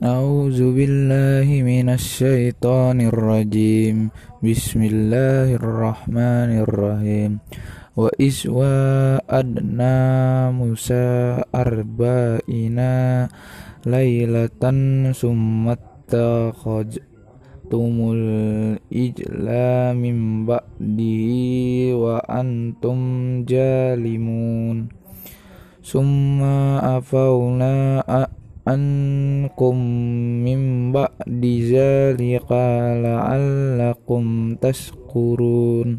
أعوذ بالله من الشيطان الرجيم بسم الله الرحمن الرحيم وإذ وعدنا موسى أربعين ليلة ثم اتخذتم الإجل من بعده وأنتم جالمون ثم أفونا ankum mim ba'di zalika la'allakum tashkurun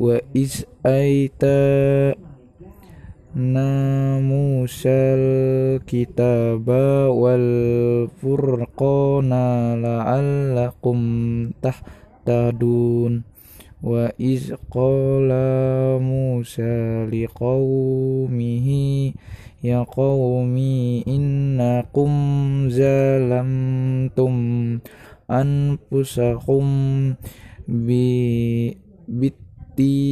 wa iz aita namusal kitaba wal furqana la'allakum tahtadun wa iz qala musa liqaumihi يا قوم إنكم ظلمتم أنفسكم باتخاذكم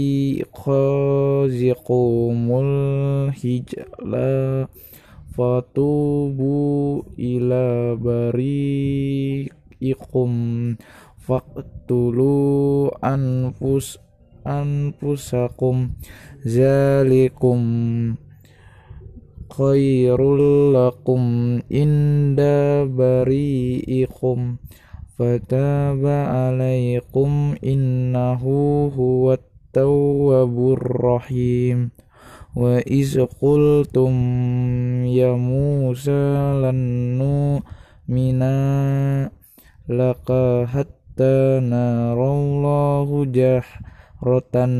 الهجل فتوبوا إلى بريئكم faqtulu anfus anfusakum zalikum khairul lakum inda bari'ikum fataba alaikum innahu huwat tawwabur rahim wa iz qultum ya Musa lannu mina laka hatta narallahu rotan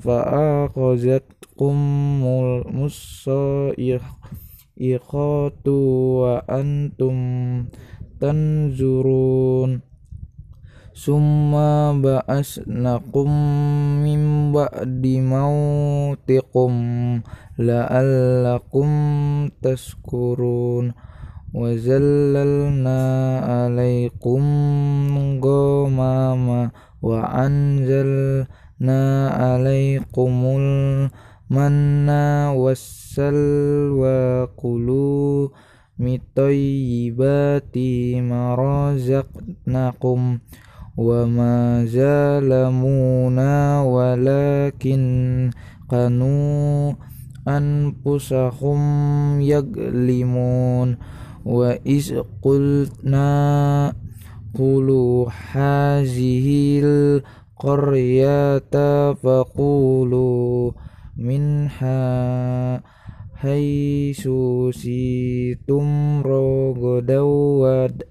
faa fa'akozat kumul musa iqatu wa antum tanzurun. Summa ba'asnakum min ba'di mautikum la'allakum taskurun wa zallalna alaikum mama وأنزلنا عليكم المن والسلوى كلوا من طيبات ما رزقناكم وما ظلمونا ولكن كانوا أنفسهم يظلمون wa iz qulu hazihil qaryata faqulu minha haisu situm rogodawad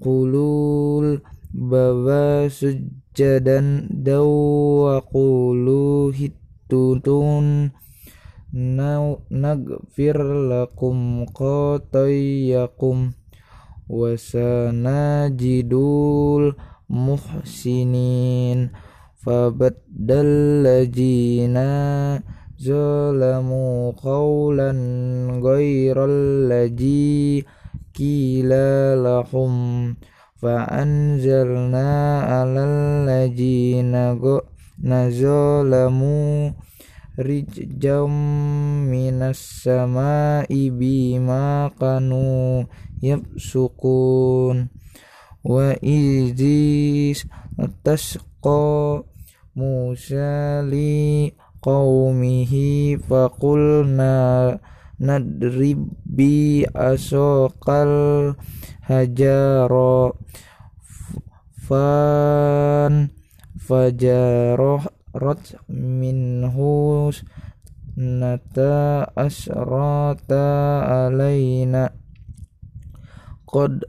qulul bawa sujjadan dawa qulu hitutun nagfir lakum qatayakum wasanajidul muhsinin fabaddal lajina zalamu qawlan ghairal laji kila lahum fa'anzalna alal lajina nazalamu rijjam minas sama'i bima kanu yabsukun wa izis tasqa Musa li qaumihi faqulna nadrib bi asokal fan fajaroh rot minhu nata asrata alaina. Qad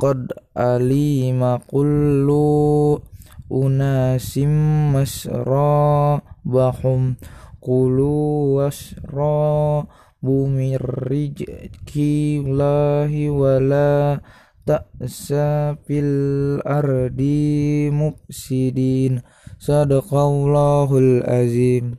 qad alima kullu unasim masra bahum kulu wasra bumir rizki lahi wala ta'sa fil ardi mufsidin Sadaqallahul azim